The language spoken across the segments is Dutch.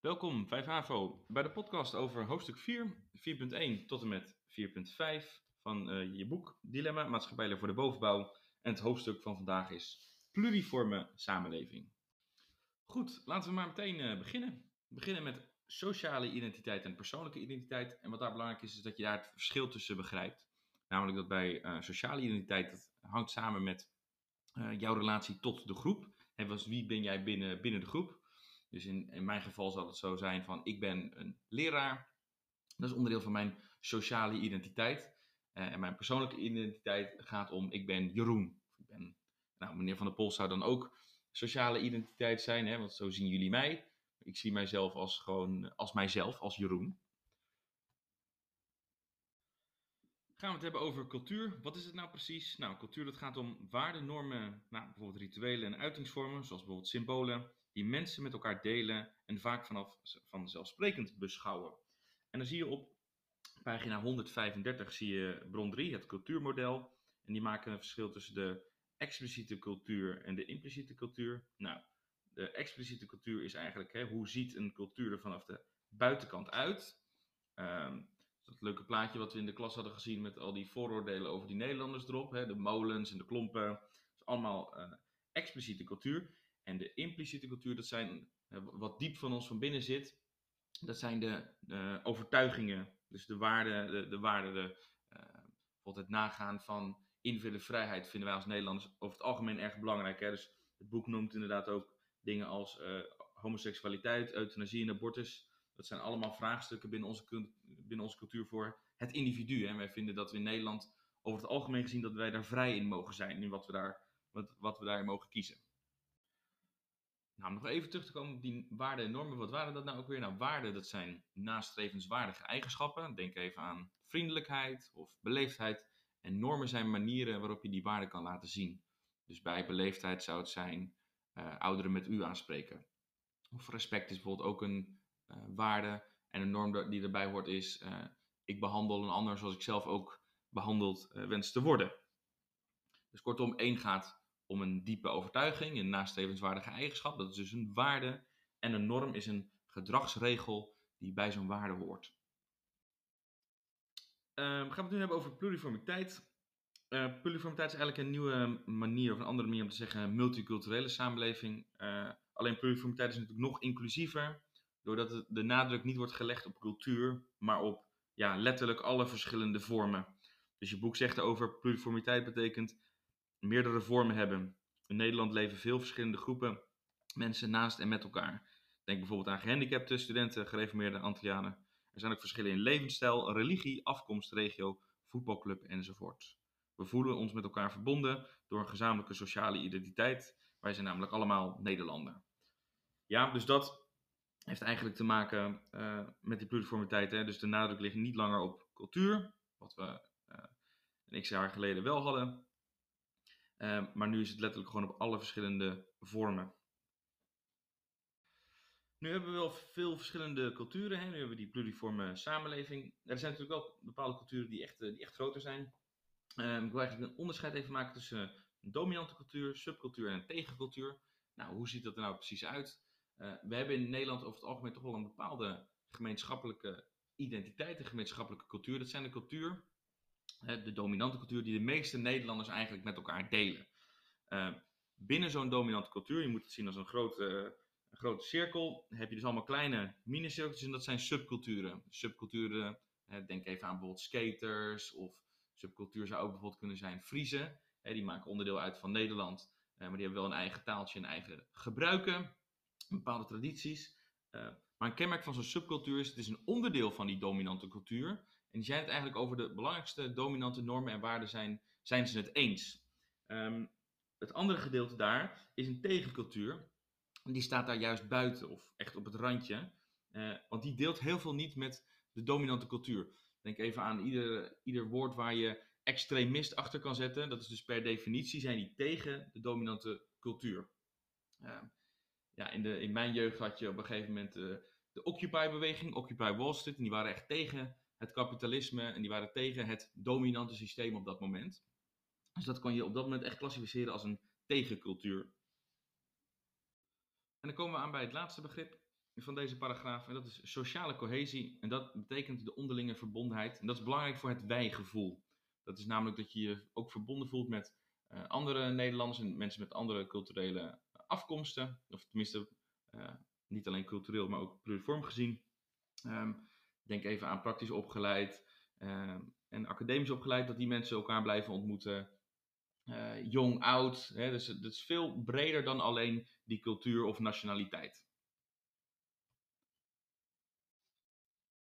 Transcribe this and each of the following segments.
Welkom 5HAVO bij de podcast over hoofdstuk 4, 4.1 tot en met 4.5 van uh, je boek Dilemma Maatschappijlen voor de bovenbouw. En het hoofdstuk van vandaag is pluriforme samenleving. Goed, laten we maar meteen uh, beginnen. We beginnen met sociale identiteit en persoonlijke identiteit. En wat daar belangrijk is, is dat je daar het verschil tussen begrijpt. Namelijk dat bij uh, sociale identiteit, dat hangt samen met jouw relatie tot de groep. En was, wie ben jij binnen, binnen de groep? Dus in, in mijn geval zal het zo zijn van ik ben een leraar. Dat is onderdeel van mijn sociale identiteit. Uh, en mijn persoonlijke identiteit gaat om ik ben Jeroen. Ik ben, nou, meneer Van der Pol zou dan ook sociale identiteit zijn, hè, want zo zien jullie mij. Ik zie mijzelf als gewoon als mijzelf, als Jeroen. Gaan we het hebben over cultuur. Wat is het nou precies? Nou, cultuur dat gaat om waarden, normen, nou, bijvoorbeeld rituelen en uitingsvormen, zoals bijvoorbeeld symbolen, die mensen met elkaar delen en vaak vanaf vanzelfsprekend beschouwen. En dan zie je op pagina 135 zie je bron 3, het cultuurmodel. En die maken een verschil tussen de expliciete cultuur en de impliciete cultuur. Nou, de expliciete cultuur is eigenlijk hè, hoe ziet een cultuur er vanaf de buitenkant uit. Um, dat leuke plaatje wat we in de klas hadden gezien met al die vooroordelen over die Nederlanders erop. Hè, de molens en de klompen. Dat is allemaal uh, expliciete cultuur. En de impliciete cultuur, dat zijn wat diep van ons van binnen zit. Dat zijn de, overtuigingen. Dus de waarden, de, de, waarden de, bijvoorbeeld het nagaan van individuele vrijheid vinden wij als Nederlanders over het algemeen erg belangrijk. Hè? Dus het boek noemt inderdaad ook dingen als homoseksualiteit, euthanasie en abortus. Dat zijn allemaal vraagstukken binnen onze, binnen onze cultuur voor het individu. En wij vinden dat we in Nederland over het algemeen gezien dat wij daar vrij in mogen zijn. In wat we, daar, wat, wat we daarin mogen kiezen. Nou, nog even terug te komen op die waarden en normen. Wat waren dat nou ook weer? Nou, waarden, dat zijn nastrevenswaardige eigenschappen. Denk even aan vriendelijkheid of beleefdheid. En normen zijn manieren waarop je die waarden kan laten zien. Dus bij beleefdheid zou het zijn uh, ouderen met u aanspreken. Of respect is bijvoorbeeld ook een uh, waarde. En een norm die erbij hoort is, uh, ik behandel een ander zoals ik zelf ook behandeld wens te worden. Dus kortom, één gaat om een diepe overtuiging, een nastrevenswaardige eigenschap. Dat is dus een waarde. En een norm is een gedragsregel die bij zo'n waarde hoort. Uh, we gaan het nu hebben over pluriformiteit. Uh, pluriformiteit is eigenlijk een nieuwe manier, of een andere manier om te zeggen, multiculturele samenleving. Uh, alleen pluriformiteit is natuurlijk nog inclusiever. Doordat de nadruk niet wordt gelegd op cultuur, maar op ja, letterlijk alle verschillende vormen. Dus je boek zegt erover, pluriformiteit betekent meerdere vormen hebben. In Nederland leven veel verschillende groepen mensen naast en met elkaar. Denk bijvoorbeeld aan gehandicapten, studenten, gereformeerde Antillianen. Er zijn ook verschillen in levensstijl, religie, afkomst, regio, voetbalclub enzovoort. We voelen ons met elkaar verbonden door een gezamenlijke sociale identiteit. Wij zijn namelijk allemaal Nederlander. Ja, dus dat heeft eigenlijk te maken uh, met die pluriformiteit. Hè? Dus de nadruk ligt niet langer op cultuur, wat we uh, een x jaar geleden wel hadden. Uh, maar nu is het letterlijk gewoon op alle verschillende vormen. Nu hebben we wel veel verschillende culturen. Hè? Nu hebben we die pluriforme samenleving. Er zijn natuurlijk wel bepaalde culturen die echt, die echt groter zijn. Ehm, ik wil eigenlijk een onderscheid even maken tussen een dominante cultuur, subcultuur en een tegencultuur. Nou, hoe ziet dat er nou precies uit? Uh, we hebben in Nederland over het algemeen toch wel een bepaalde gemeenschappelijke identiteit, een gemeenschappelijke cultuur. Dat zijn de cultuur, de dominante cultuur, die de meeste Nederlanders eigenlijk met elkaar delen. Uh, binnen zo'n dominante cultuur, je moet het zien als een grote, een grote cirkel, heb je dus allemaal kleine minicirkeltjes en dat zijn subculturen. Subculturen, denk even aan bijvoorbeeld skaters of subcultuur zou ook bijvoorbeeld kunnen zijn Friese. die maken onderdeel uit van Nederland, maar die hebben wel een eigen taaltje en eigen gebruiken bepaalde tradities. Uh, maar een kenmerk van zo'n subcultuur is, het is een onderdeel van die dominante cultuur. En die zijn het eigenlijk over de belangrijkste dominante normen en waarden zijn, zijn ze het eens. Um, het andere gedeelte daar is een tegencultuur. Die staat daar juist buiten of echt op het randje. Uh, want die deelt heel veel niet met de dominante cultuur. Denk even aan ieder, ieder woord waar je extremist achter kan zetten. Dat is dus per definitie zijn die tegen de dominante cultuur. Uh, ja, in, de, in mijn jeugd had je op een gegeven moment uh, de Occupy-beweging, Occupy Wall Street. En die waren echt tegen het kapitalisme en die waren tegen het dominante systeem op dat moment. Dus dat kon je op dat moment echt klassificeren als een tegencultuur. En dan komen we aan bij het laatste begrip. van deze paragraaf. En dat is sociale cohesie. En dat betekent de onderlinge verbondenheid. En dat is belangrijk voor het wij-gevoel. Dat is namelijk dat je je ook verbonden voelt met uh, andere Nederlanders en mensen met andere culturele afkomsten. Of tenminste, uh, niet alleen cultureel, maar ook pluriform gezien. Um, denk even aan praktisch opgeleid uh, en academisch opgeleid, dat die mensen elkaar blijven ontmoeten. Uh, jong, oud. Hè, dus het is veel breder dan alleen die cultuur of nationaliteit.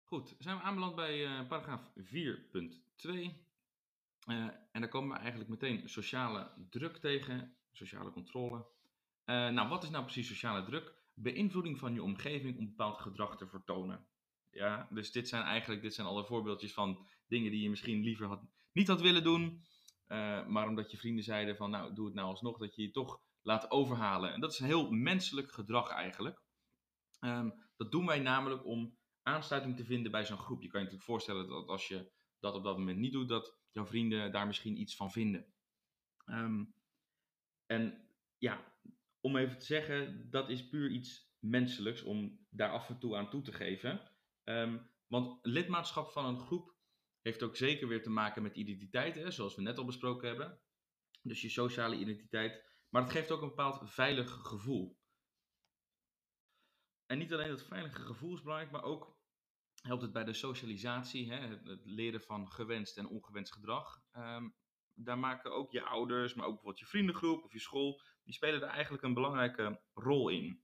Goed, zijn we aanbeland bij uh, paragraaf 4.2. Uh, en daar komen we eigenlijk meteen sociale druk tegen, sociale controle. Nou, wat is nou precies sociale druk? Beïnvloeding van je omgeving om bepaald gedrag te vertonen. Ja, dus dit zijn eigenlijk dit zijn alle voorbeeldjes van dingen die je misschien liever had, niet had willen doen. Uh, maar omdat je vrienden zeiden van, nou, doe het nou alsnog, dat je je toch laat overhalen. En dat is heel menselijk gedrag eigenlijk. Um, dat doen wij namelijk om aansluiting te vinden bij zo'n groep. Je kan je natuurlijk voorstellen dat als je dat op dat moment niet doet, dat jouw vrienden daar misschien iets van vinden. Um, en ja, om even te zeggen, dat is puur iets menselijks om daar af en toe aan toe te geven. Um, want lidmaatschap van een groep heeft ook zeker weer te maken met identiteit, hè, zoals we net al besproken hebben. Dus je sociale identiteit. Maar het geeft ook een bepaald veilig gevoel. En niet alleen dat veilige gevoel is belangrijk, maar ook helpt het bij de socialisatie, hè, het, leren van gewenst en ongewenst gedrag. Um, daar maken ook je ouders, maar ook bijvoorbeeld je vriendengroep of je school, die spelen daar eigenlijk een belangrijke rol in.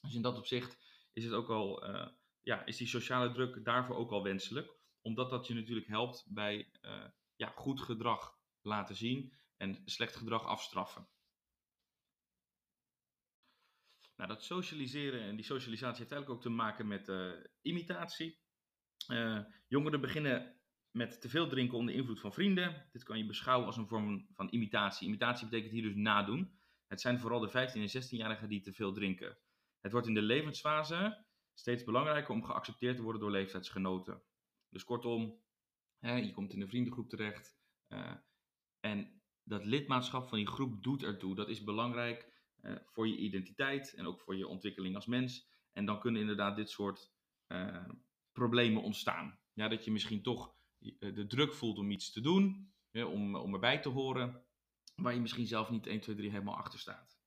Dus in dat opzicht is het ook al, uh, ja, is die sociale druk daarvoor ook al wenselijk, omdat dat je natuurlijk helpt bij uh, ja, goed gedrag laten zien en slecht gedrag afstraffen. Nou, dat socialiseren en die socialisatie heeft eigenlijk ook te maken met uh, imitatie. Uh, jongeren beginnen met te veel drinken onder invloed van vrienden. Dit kan je beschouwen als een vorm van imitatie. Imitatie betekent hier dus nadoen. Het zijn vooral de 15 en 16-jarigen die te veel drinken. Het wordt in de levensfase steeds belangrijker om geaccepteerd te worden door leeftijdsgenoten. Dus kortom, hè, je komt in een vriendengroep terecht. Uh, en dat lidmaatschap van die groep doet ertoe. Dat is belangrijk uh, voor je identiteit en ook voor je ontwikkeling als mens. En dan kunnen inderdaad dit soort uh, problemen ontstaan. Ja, dat je misschien toch de druk voelt om iets te doen, om, om erbij te horen, waar je misschien zelf niet 1, 2, 3 helemaal achter staat.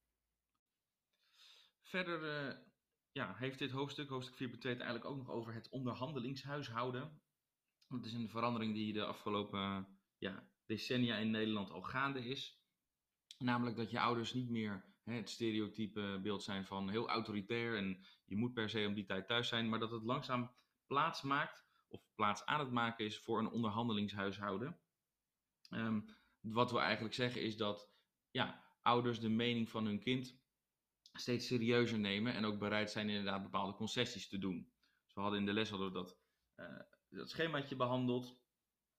Verder ja, heeft dit hoofdstuk, hoofdstuk 4.2, eigenlijk ook nog over het onderhandelingshuishouden. Dat is een verandering die de afgelopen ja, decennia in Nederland al gaande is. Namelijk dat je ouders niet meer hè, het stereotype beeld zijn van heel autoritair en je moet per se om die tijd thuis zijn, maar dat het langzaam plaats maakt of plaats aan het maken is voor een onderhandelingshuishouden. Um, wat we eigenlijk zeggen is dat ja, ouders de mening van hun kind steeds serieuzer nemen en ook bereid zijn inderdaad bepaalde concessies te doen. Dus we hadden in de les hadden we dat, uh, dat schemaatje behandeld,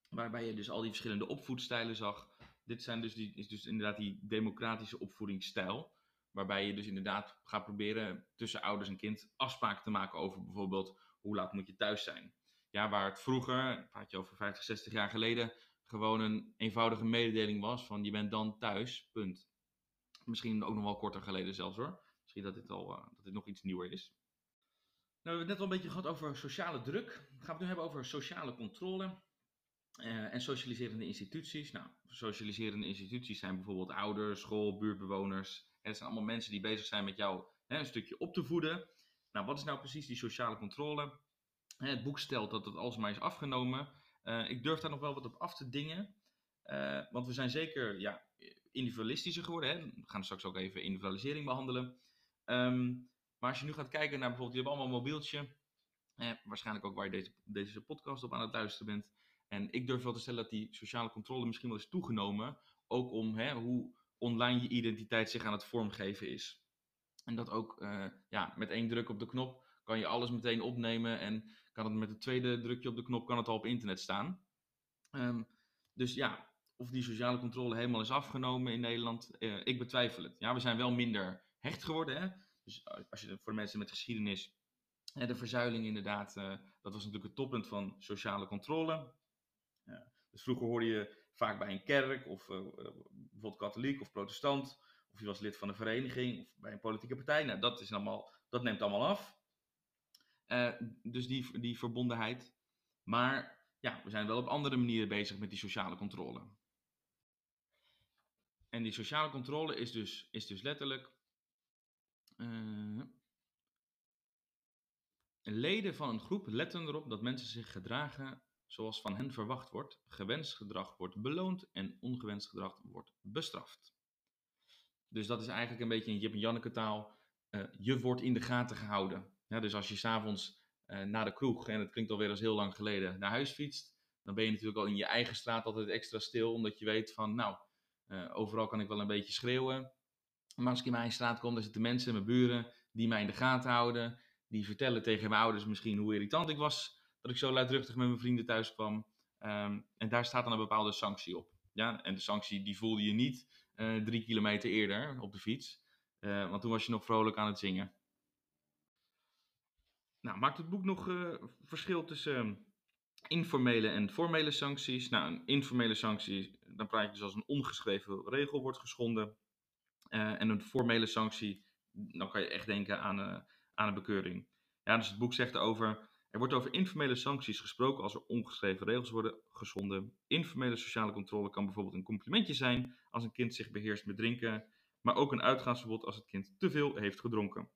waarbij je dus al die verschillende opvoedstijlen zag. Dit zijn dus die, is dus inderdaad die democratische opvoedingsstijl, waarbij je dus inderdaad gaat proberen tussen ouders en kind afspraken te maken over bijvoorbeeld hoe laat moet je thuis zijn. Ja, waar het vroeger, praat je over 50, 60 jaar geleden, gewoon een eenvoudige mededeling was van je bent dan thuis, punt. Misschien ook nog wel korter geleden zelfs hoor. Dat dit, al, uh, dat dit nog iets nieuwer is. Nou, we hebben het net al een beetje gehad over sociale druk. Gaan we het nu hebben over sociale controle uh, en socialiserende instituties. Nou, socialiserende instituties zijn bijvoorbeeld ouders, school, buurtbewoners. Dat zijn allemaal mensen die bezig zijn met jou hè, een stukje op te voeden. Nou, wat is nou precies die sociale controle? Het boek stelt dat het alsmaar is afgenomen. Uh, ik durf daar nog wel wat op af te dingen. Uh, want we zijn zeker ja, individualistischer geworden. Hè? We gaan straks ook even individualisering behandelen. Um, maar als je nu gaat kijken naar bijvoorbeeld, je hebt allemaal een mobieltje. Eh, waarschijnlijk ook waar je deze, deze podcast op aan het luisteren bent. En ik durf wel te stellen dat die sociale controle misschien wel is toegenomen. Ook om hè, hoe online je identiteit zich aan het vormgeven is. En dat ook uh, ja, met één druk op de knop kan je alles meteen opnemen. En kan het met het tweede drukje op de knop kan het al op internet staan. Um, dus ja, of die sociale controle helemaal is afgenomen in Nederland, uh, ik betwijfel het. Ja, we zijn wel minder hecht geworden. Hè? Dus als je voor mensen met geschiedenis, hè, de verzuiling inderdaad, uh, dat was natuurlijk het toppunt van sociale controle. Dus vroeger hoorde je vaak bij een kerk, of uh, bijvoorbeeld katholiek of protestant, of je was lid van een vereniging of bij een politieke partij. Nou, dat, is allemaal, dat neemt allemaal af. Dus die, die verbondenheid. Maar ja, we zijn wel op andere manieren bezig met die sociale controle. En die sociale controle is dus, is dus letterlijk. Uh, leden van een groep letten erop dat mensen zich gedragen zoals van hen verwacht wordt. Gewenst gedrag wordt beloond en ongewenst gedrag wordt bestraft. Dus dat is eigenlijk een beetje in Jip en Janneke taal. Uh, je wordt in de gaten gehouden. Dus als je s'avonds uh, naar de kroeg, en het klinkt alweer als heel lang geleden, naar huis fietst, dan ben je natuurlijk al in je eigen straat altijd extra stil, omdat je weet van, nou, overal kan ik wel een beetje schreeuwen. Maar als ik in mijn straat kom, dan zitten mensen, mijn buren, die mij in de gaten houden. Die vertellen tegen mijn ouders misschien hoe irritant ik was dat ik zo luidruchtig met mijn vrienden thuis kwam. Um, en daar staat dan een bepaalde sanctie op. Ja, en de sanctie die voelde je niet uh, drie kilometer eerder op de fiets. Uh, want toen was je nog vrolijk aan het zingen. Nou, maakt het boek nog uh, verschil tussen ehm, informele en formele sancties? Nou, een informele sanctie, dan praat je dus als een ongeschreven regel wordt geschonden. En een formele sanctie, dan kan je echt denken aan, aan een bekeuring. Ja, dus het boek zegt erover er wordt over informele sancties gesproken als er ongeschreven regels worden geschonden. Informele sociale controle kan bijvoorbeeld een complimentje zijn als een kind zich beheerst met drinken, maar ook een uitgaansverbod als het kind te veel heeft gedronken.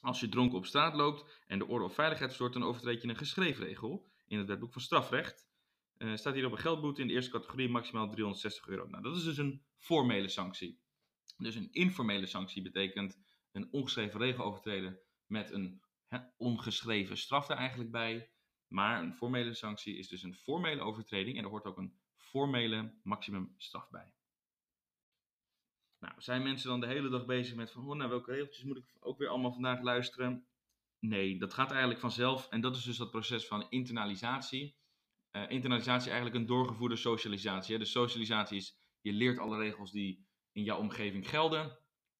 Als je dronken op straat loopt en de orde of veiligheid verstoort, dan overtreed je een geschreven regel in het wetboek van strafrecht. Uh, staat hier op een geldboete in de eerste categorie maximaal 360 euro. Nou, dat is dus een formele sanctie. Dus een informele sanctie betekent een ongeschreven regel overtreden met een ongeschreven straf er eigenlijk bij. Maar een formele sanctie is dus een formele overtreding en er hoort ook een formele maximumstraf bij. Nou, zijn mensen dan de hele dag bezig met van, oh, nou, welke regeltjes moet ik ook weer allemaal vandaag luisteren? Nee, dat gaat eigenlijk vanzelf en dat is dus dat proces van internalisatie. Uh, internalisatie is eigenlijk een doorgevoerde socialisatie. Hè? De socialisatie is, je leert alle regels die in jouw omgeving gelden,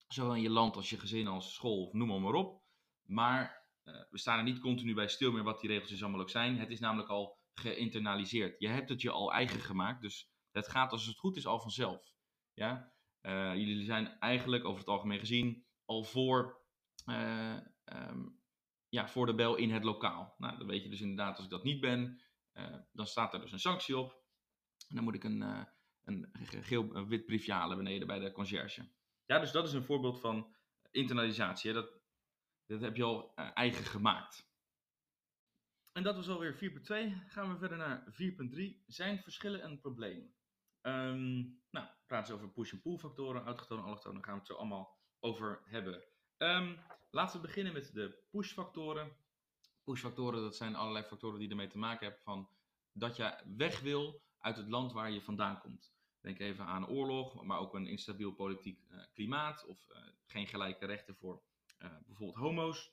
zowel in je land als je gezin als school of noem maar op. Maar uh, we staan er niet continu bij stil meer wat die regeltjes allemaal ook zijn. Het is namelijk al geïnternaliseerd. Je hebt het je al eigen gemaakt, dus het gaat als het goed is al vanzelf. Ja? Uh, jullie zijn eigenlijk over het algemeen gezien al voor, uh, um, ja, voor de bel in het lokaal. Nou, dan weet je dus inderdaad, als ik dat niet ben, dan staat er dus een sanctie op. En dan moet ik een, een geel wit briefje halen beneden bij de conciërge. Ja, dus dat is een voorbeeld van internalisatie. Hè? Dat, dat heb je al uh, eigen gemaakt. En dat was alweer 4.2. Gaan we verder naar 4.3. Zijn verschillen en problemen? Um, nou, praten over push- en pull factoren, autochtonen, allochtonen, daar gaan we het zo allemaal over hebben. Um, laten we beginnen met de push factoren. Push factoren, dat zijn allerlei factoren die ermee te maken hebben van dat je weg wil uit het land waar je vandaan komt. Denk even aan oorlog, maar ook een instabiel politiek uh, klimaat of uh, geen gelijke rechten voor uh, bijvoorbeeld homo's.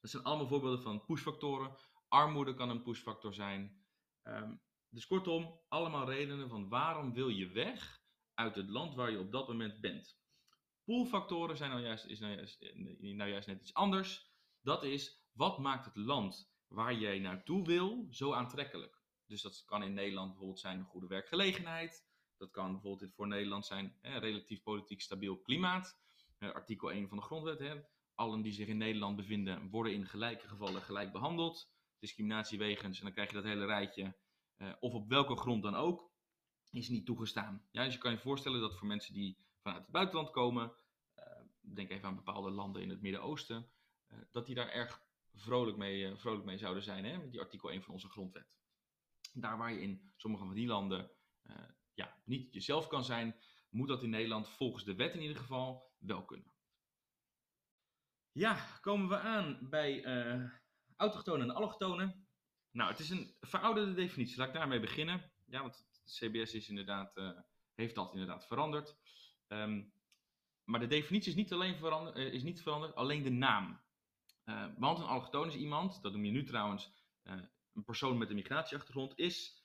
Dat zijn allemaal voorbeelden van pushfactoren. Armoede kan een pushfactor zijn. Um, dus kortom, allemaal redenen van waarom wil je weg uit het land waar je op dat moment bent. Poolfactoren zijn nou juist, is nou juist, nou juist net iets anders. Dat is, wat maakt het land waar jij naartoe wil zo aantrekkelijk? Dus dat kan in Nederland bijvoorbeeld zijn een goede werkgelegenheid. Dat kan bijvoorbeeld voor Nederland zijn een relatief politiek stabiel klimaat. Eh, artikel 1 van de grondwet. Hè. Allen die zich in Nederland bevinden worden in gelijke gevallen gelijk behandeld. Discriminatiewegens, en dan krijg je dat hele rijtje, uh, of op welke grond dan ook, is niet toegestaan. Ja, dus je kan je voorstellen dat voor mensen die vanuit het buitenland komen, uh, denk even aan bepaalde landen in het Midden-Oosten, dat die daar erg vrolijk mee, vrolijk mee zouden zijn, hè, met die artikel 1 van onze grondwet. Daar waar je in sommige van die landen ja, niet jezelf kan zijn, moet dat in Nederland volgens de wet in ieder geval wel kunnen. Ja, komen we aan bij uh, autochtonen en allochtonen. Nou, het is een verouderde definitie. Laat ik daarmee beginnen. Ja, want CBS is inderdaad, uh, heeft dat inderdaad veranderd. Um, maar de definitie is niet alleen veranderd, is niet veranderd alleen de naam. want een allochtoon is iemand, dat noem je nu trouwens een persoon met een migratieachtergrond, is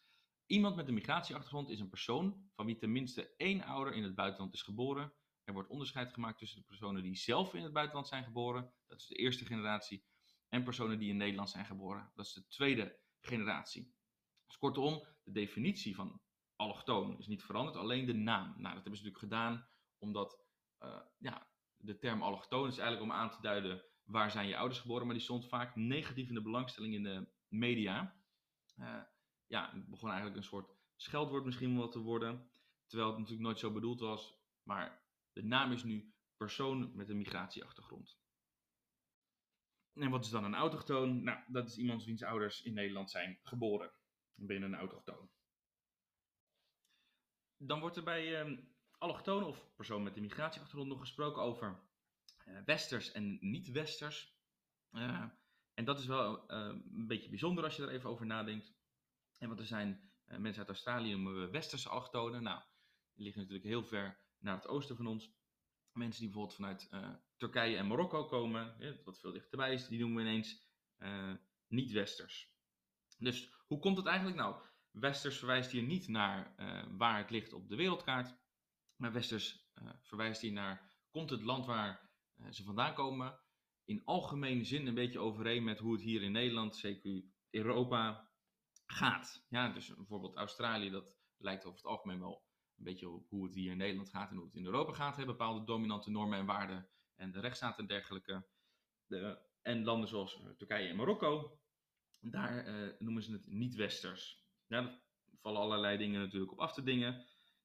Iemand met een migratieachtergrond is een persoon van wie tenminste één ouder in het buitenland is geboren. Er wordt onderscheid gemaakt tussen de personen die zelf in het buitenland zijn geboren, dat is de eerste generatie, en personen die in Nederland zijn geboren, dat is de tweede generatie. Dus kortom, de definitie van allochtoon is niet veranderd, alleen de naam. Nou, dat hebben ze natuurlijk gedaan omdat uh, ja, de term allochtoon is eigenlijk om aan te duiden waar zijn je ouders geboren, maar die stond vaak negatief in de belangstelling in de media. Uh, ja, het begon eigenlijk een soort scheldwoord misschien wel te worden, terwijl het natuurlijk nooit zo bedoeld was. Maar de naam is nu persoon met een migratieachtergrond. En wat is dan een autochtoon? Nou, dat is iemand wiens ouders in Nederland zijn geboren binnen een autochtoon. Dan wordt er bij allochtoon of persoon met een migratieachtergrond nog gesproken over uh, westers en niet-westers. Uh, en dat is wel eh, een beetje bijzonder als je er even over nadenkt. En want er zijn mensen uit Australië noemen we westerse allochtonen. Nou, die liggen natuurlijk heel ver naar het oosten van ons. Mensen die bijvoorbeeld vanuit Turkije en Marokko komen, wat veel dichterbij is, die noemen we ineens niet-westers. Dus hoe komt het eigenlijk nou? Westers verwijst hier niet naar waar het ligt op de wereldkaart, maar Westers verwijst hier naar, komt het land waar ze vandaan komen, in algemene zin een beetje overeen met hoe het hier in Nederland, zeker Europa, gaat. Ja, dus bijvoorbeeld Australië, dat lijkt over het algemeen wel een beetje op hoe het hier in Nederland gaat en hoe het in Europa gaat. Hè? Bepaalde dominante normen en waarden en de rechtsstaat en dergelijke. De, en landen zoals Turkije en Marokko, daar noemen ze het niet-westers. Ja, daar vallen allerlei dingen natuurlijk op af te dingen.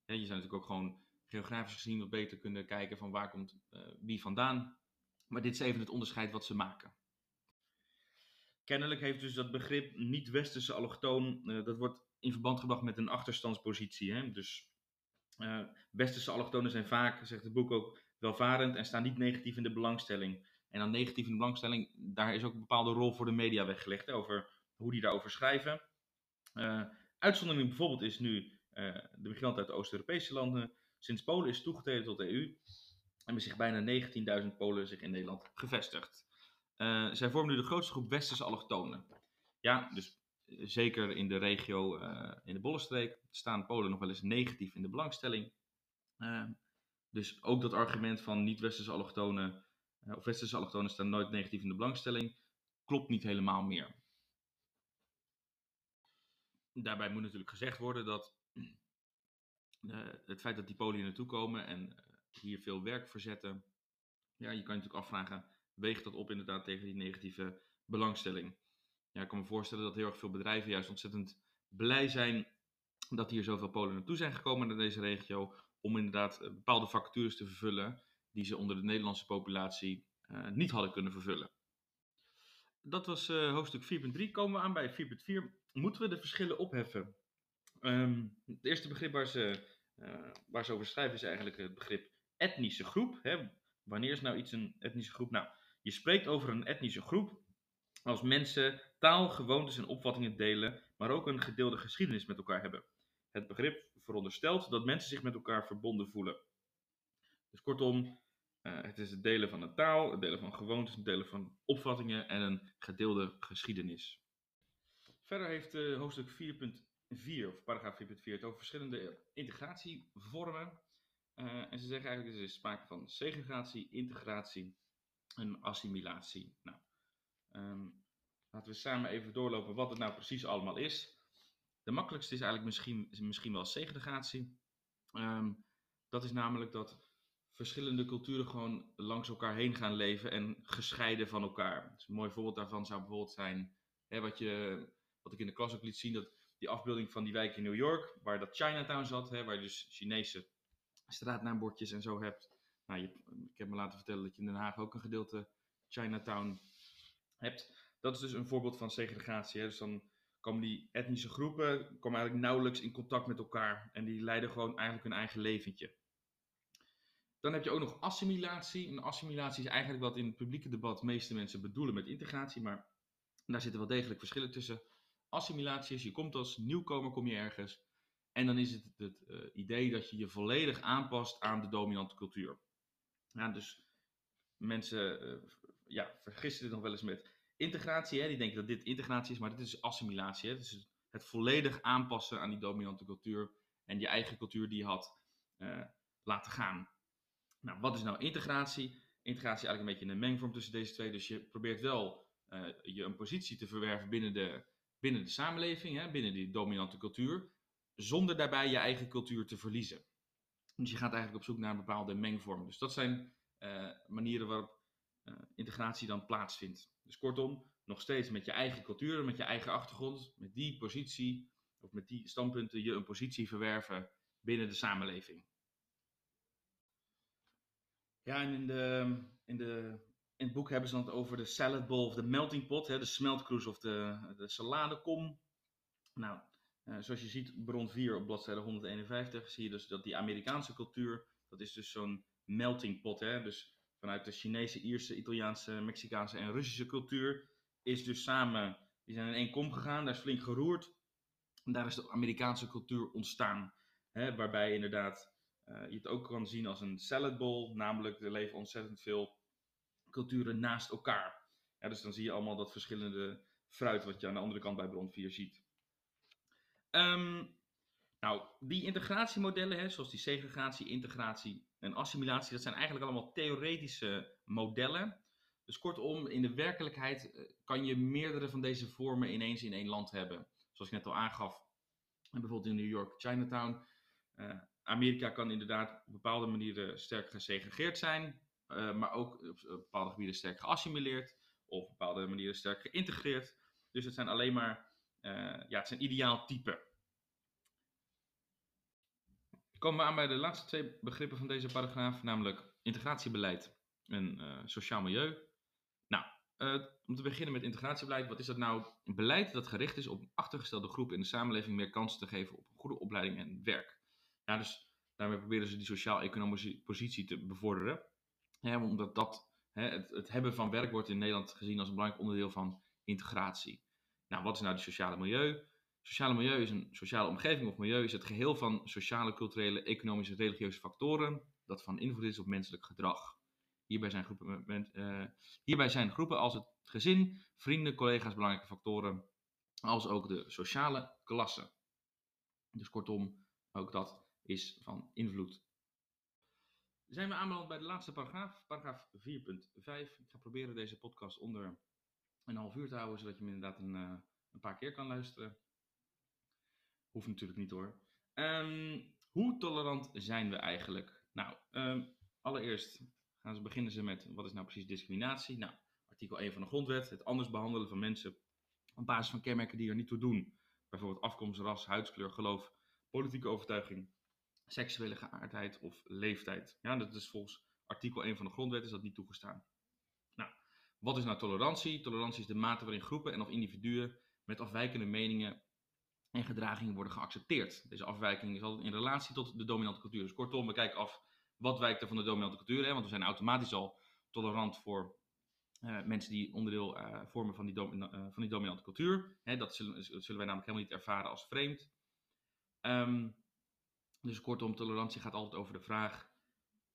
Ja, je zou natuurlijk ook gewoon geografisch gezien wat beter kunnen kijken van waar komt uh, wie vandaan. Maar dit is even het onderscheid wat ze maken. Kennelijk heeft dus dat begrip niet-westerse allochtoon, uh, dat wordt in verband gebracht met een achterstandspositie. Hè? Dus uh, westerse allochtonen zijn vaak, zegt het boek ook, welvarend en staan niet negatief in de belangstelling. En dan negatief in de belangstelling, daar is ook een bepaalde rol voor de media weggelegd, over hoe die daarover schrijven. Uh, uitzondering bijvoorbeeld is nu de migranten uit Oost-Europese landen. Sinds Polen is toegetreden tot de EU, hebben zich bijna 19.000 Polen zich in Nederland gevestigd. Uh, zij vormen nu de grootste groep westerse allochtonen. Ja, dus zeker in de regio, in de Bollenstreek, staan Polen nog wel eens negatief in de belangstelling. dus ook dat argument van niet-westerse allochtonen, of westerse allochtonen staan nooit negatief in de belangstelling, klopt niet helemaal meer. Daarbij moet natuurlijk gezegd worden dat het feit dat die Polen hier naartoe komen en hier veel werk verzetten, ja, je kan je natuurlijk afvragen, weegt dat op inderdaad tegen die negatieve belangstelling? Ja, ik kan me voorstellen dat heel erg veel bedrijven juist ontzettend blij zijn dat hier zoveel Polen naartoe zijn gekomen naar deze regio, om inderdaad uh, bepaalde vacatures te vervullen die ze onder de Nederlandse populatie niet hadden kunnen vervullen. Dat was hoofdstuk 4.3. Komen we aan bij 4.4 moeten we de verschillen opheffen? Um, het eerste begrip waar ze, uh, waar ze over schrijven is eigenlijk het begrip etnische groep. Hè? Wanneer is nou iets een etnische groep? Nou, je spreekt over een etnische groep als mensen taal, gewoontes en opvattingen delen, maar ook een gedeelde geschiedenis met elkaar hebben. Het begrip veronderstelt dat mensen zich met elkaar verbonden voelen. Dus kortom, uh, het is het delen van een taal, het delen van gewoontes, het delen van opvattingen en een gedeelde geschiedenis. Verder heeft uh, hoofdstuk 4.4, of paragraaf 4.4, het over verschillende integratievormen. Uh, en ze zeggen eigenlijk er is sprake van segregatie, integratie en assimilatie. Nou, um, laten we samen even doorlopen wat het nou precies allemaal is. De makkelijkste is eigenlijk misschien, misschien wel segregatie. Um, dat is namelijk dat verschillende culturen gewoon langs elkaar heen gaan leven en gescheiden van elkaar. Dus een mooi voorbeeld daarvan zou bijvoorbeeld zijn hè, wat je wat ik in de klas ook liet zien, dat die afbeelding van die wijk in New York, waar dat Chinatown zat, hè, waar dus Chinese straatnaambordjes en zo hebt. Nou, je, ik heb me laten vertellen dat je in Den Haag ook een gedeelte Chinatown hebt. Dat is dus een voorbeeld van segregatie. Hè. Dus dan komen die etnische groepen komen eigenlijk nauwelijks in contact met elkaar. En die leiden gewoon eigenlijk hun eigen leventje. Dan heb je ook nog assimilatie. En assimilatie is eigenlijk wat in het publieke debat de meeste mensen bedoelen met integratie. Maar daar zitten wel degelijk verschillen tussen assimilatie is, je komt als nieuwkomer, kom je ergens. En dan is het het uh, idee dat je je volledig aanpast aan de dominante cultuur. Ja, dus mensen uh, ja, vergissen dit nog wel eens met integratie. Hè? Die denken dat dit integratie is, maar dit is assimilatie. Hè? Dus het volledig aanpassen aan die dominante cultuur en je eigen cultuur die je had uh, laten gaan. Nou, wat is nou integratie? Integratie is eigenlijk een beetje een mengvorm tussen deze twee. Dus je probeert wel je een positie te verwerven binnen de binnen de samenleving, hè, binnen die dominante cultuur, zonder daarbij je eigen cultuur te verliezen. Dus je gaat eigenlijk op zoek naar een bepaalde mengvorm. Dus dat zijn uh, manieren waarop integratie dan plaatsvindt. Dus kortom, nog steeds met je eigen cultuur, met je eigen achtergrond, met die positie of met die standpunten je een positie verwerven binnen de samenleving. Ja, en in, de, in, de, in het boek hebben ze het over de salad bowl of de melting pot, hè, de smeltkroes of de, de saladekom. Nou, uh, zoals je ziet, bron 4 op bladzijde 151, zie je dus dat die Amerikaanse cultuur, dat is dus zo'n melting pot. Hè? Dus vanuit de Chinese, Ierse, Italiaanse, Mexicaanse en Russische cultuur is dus samen, die zijn in één kom gegaan, daar is flink geroerd. En daar is de Amerikaanse cultuur ontstaan. Hè? Waarbij inderdaad uh, je het ook kan zien als een salad bowl, namelijk er leven ontzettend veel culturen naast elkaar. Dus dan zie je allemaal dat verschillende fruit wat je aan de andere kant bij bron 4 ziet. Um, nou, die integratiemodellen, hè, zoals die segregatie, integratie en assimilatie, dat zijn eigenlijk allemaal theoretische modellen. Dus kortom, in de werkelijkheid eh, kan je meerdere van deze vormen ineens in één land hebben. Zoals ik net al aangaf, bijvoorbeeld in New York, Chinatown. Uh, Amerika kan inderdaad op bepaalde manieren sterk gesegregeerd zijn, uh, maar ook op bepaalde gebieden sterk geassimileerd, of op bepaalde manieren sterk geïntegreerd. Dus het zijn alleen maar ja, het is een ideaal type. Komen we aan bij de laatste twee begrippen van deze paragraaf, namelijk integratiebeleid en uh, sociaal milieu. Nou, uh, om te beginnen met integratiebeleid, wat is dat nou? Een beleid dat gericht is op achtergestelde groepen in de samenleving meer kansen te geven op een goede opleiding en werk. Ja, dus daarmee proberen ze die sociaal-economische positie te bevorderen. omdat dat, hè, het hebben van werk wordt in Nederland gezien als een belangrijk onderdeel van integratie. Nou, wat is nou het sociale milieu? Sociale milieu is een sociale omgeving of milieu is het geheel van sociale, culturele, economische, religieuze factoren dat van invloed is op menselijk gedrag. Hierbij zijn groepen, uh, hierbij zijn groepen als het gezin, vrienden, collega's belangrijke factoren, als ook de sociale klasse. Dus kortom, ook dat is van invloed. Zijn we aanbeland bij de laatste paragraaf, paragraaf 4.5. Ik ga proberen deze podcast onder een half uur te houden, zodat je hem inderdaad een, uh, een paar keer kan luisteren. Hoeft natuurlijk niet hoor. Um, hoe tolerant zijn we eigenlijk? Nou, um, allereerst gaan ze beginnen ze met wat is nou precies discriminatie? Nou, artikel 1 van de grondwet, het anders behandelen van mensen op basis van kenmerken die er niet toe doen. Bijvoorbeeld afkomst, ras, huidskleur, geloof, politieke overtuiging, seksuele geaardheid of leeftijd. Ja, dat is volgens artikel 1 van de grondwet is dat niet toegestaan. Wat is nou tolerantie? Tolerantie is de mate waarin groepen en of individuen met afwijkende meningen en gedragingen worden geaccepteerd. Deze afwijking is altijd in relatie tot de dominante cultuur. Dus kortom, we kijken af wat wijkt er van de dominante cultuur. Hè? Want we zijn automatisch al tolerant voor uh, mensen die onderdeel uh, vormen van die, uh, van die, dominante cultuur. Hè? Dat, zullen, zullen, wij namelijk helemaal niet ervaren als vreemd. Um, dus kortom, tolerantie gaat altijd over de vraag: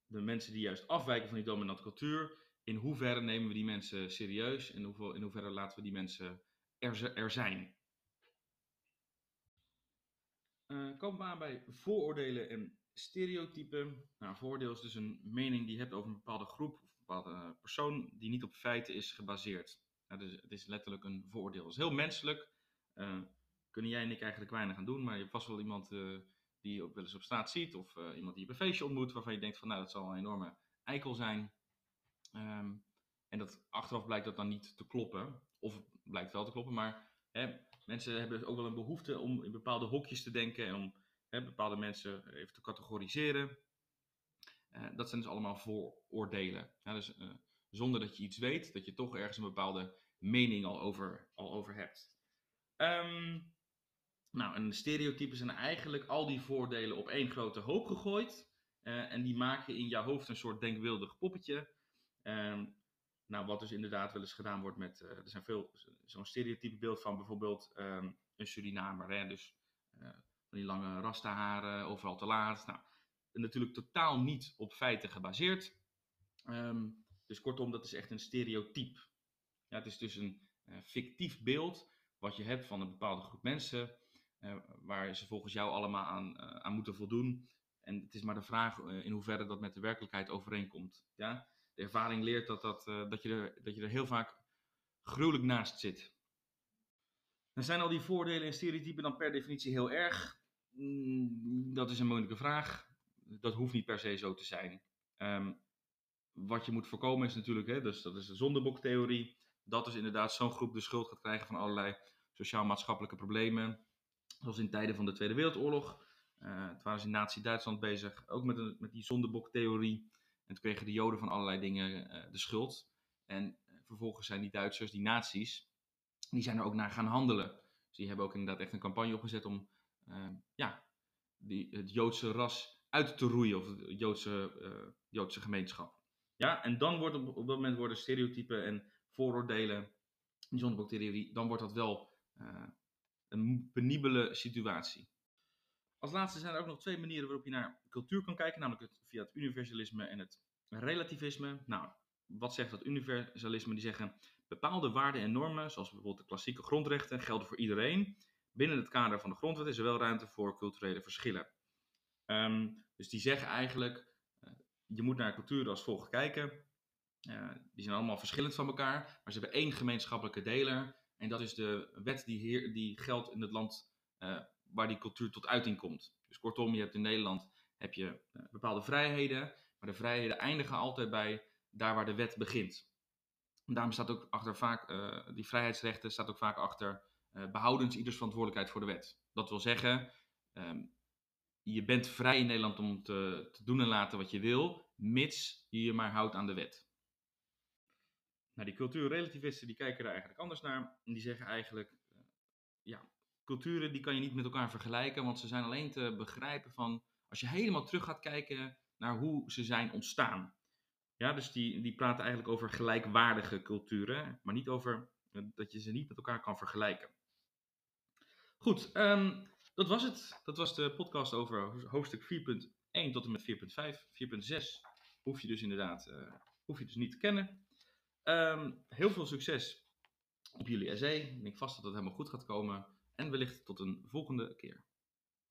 de mensen die juist afwijken van die dominante cultuur, in hoeverre nemen we die mensen serieus en in hoeverre laten we die mensen er, er zijn. Uh, komen we aan bij vooroordelen en stereotypen. Nou, vooroordeel is dus een mening die je hebt over een bepaalde groep of een bepaalde persoon die niet op feiten is gebaseerd. Nou, dus het is letterlijk een vooroordeel. Het is heel menselijk. Uh, kunnen jij en ik eigenlijk weinig aan doen, maar je hebt vast wel iemand die je wel eens op straat ziet of iemand die je op een feestje ontmoet waarvan je denkt van nou dat zal een enorme eikel zijn. Um, en dat achteraf blijkt dat dan niet te kloppen. Of blijkt wel te kloppen, maar hè, mensen hebben ook wel een behoefte om in bepaalde hokjes te denken en om hè, bepaalde mensen even te categoriseren. Uh, dat zijn dus allemaal vooroordelen. Ja, dus uh, zonder dat je iets weet, dat je toch ergens een bepaalde mening al over, al over hebt. Um, nou, en stereotypen zijn eigenlijk al die voordelen op één grote hoop gegooid. Uh, en die maken in jouw hoofd een soort denkbeeldig poppetje. Um, nou, wat dus inderdaad wel eens gedaan wordt met, uh, er zijn veel, zo'n stereotype beeld van bijvoorbeeld um, een Surinamer, hè, dus uh, van die lange rastaharen, overal te laat. Nou, natuurlijk totaal niet op feiten gebaseerd. Um, dus kortom, dat is echt een stereotype. Ja, het is dus een uh, fictief beeld wat je hebt van een bepaalde groep mensen, waar ze volgens jou allemaal aan, aan moeten voldoen. En het is maar de vraag in hoeverre dat met de werkelijkheid overeenkomt. Ja? De ervaring leert dat, dat, uh, dat, je er, dat je er heel vaak gruwelijk naast zit. Zijn al die voordelen en stereotypen dan per definitie heel erg? Mm, dat is een moeilijke vraag. Dat hoeft niet per se zo te zijn. Um, wat je moet voorkomen is natuurlijk, hè, dus dat is de zondeboktheorie, dat dus inderdaad zo'n groep de schuld gaat krijgen van allerlei sociaal-maatschappelijke problemen. Zoals in tijden van de Tweede Wereldoorlog. Uh, het waren ze in Nazi-Duitsland bezig, ook met, een, met die zondeboktheorie. En toen kregen de Joden van allerlei dingen uh, de schuld. En vervolgens zijn die Duitsers, die nazi's, die zijn er ook naar gaan handelen. Dus die hebben ook inderdaad echt een campagne opgezet om ja, die, het Joodse ras uit te roeien, of de Joodse, Joodse gemeenschap. Ja, en dan wordt op, dat moment worden stereotypen en vooroordelen, die zondeboktheorie, dan wordt dat wel een penibele situatie. Als laatste zijn er ook nog twee manieren waarop je naar cultuur kan kijken, namelijk het, via het universalisme en het relativisme. Nou, wat zegt dat universalisme? Die zeggen bepaalde waarden en normen, zoals bijvoorbeeld de klassieke grondrechten, gelden voor iedereen. Binnen het kader van de grondwet is er wel ruimte voor culturele verschillen. Um, dus die zeggen eigenlijk, uh, je moet naar culturen als volgt kijken. Uh, die zijn allemaal verschillend van elkaar, maar ze hebben één gemeenschappelijke deler. En dat is de wet die, hier, die geldt in het land uh, waar die cultuur tot uiting komt. Dus kortom, je hebt in Nederland heb je uh, bepaalde vrijheden, maar de vrijheden eindigen altijd bij daar waar de wet begint. En daarom staat ook achter vaak, uh, die vrijheidsrechten staat ook vaak achter behoudens ieders verantwoordelijkheid voor de wet. Dat wil zeggen, um, je bent vrij in Nederland om te, te doen en laten wat je wil, mits je je maar houdt aan de wet. Nou, die cultuurrelativisten die kijken er eigenlijk anders naar. En die zeggen eigenlijk, uh, ja, culturen die kan je niet met elkaar vergelijken, want ze zijn alleen te begrijpen van, als je helemaal terug gaat kijken naar hoe ze zijn ontstaan. Ja, dus die, die praten eigenlijk over gelijkwaardige culturen, maar niet over uh, dat je ze niet met elkaar kan vergelijken. Goed, um, dat was het. Dat was de podcast over hoofdstuk 4.1 tot en met 4.5. 4.6 hoef je dus inderdaad uh, hoef je dus niet te kennen. Um, heel veel succes op jullie essay. Ik denk vast dat het helemaal goed gaat komen. En wellicht tot een volgende keer.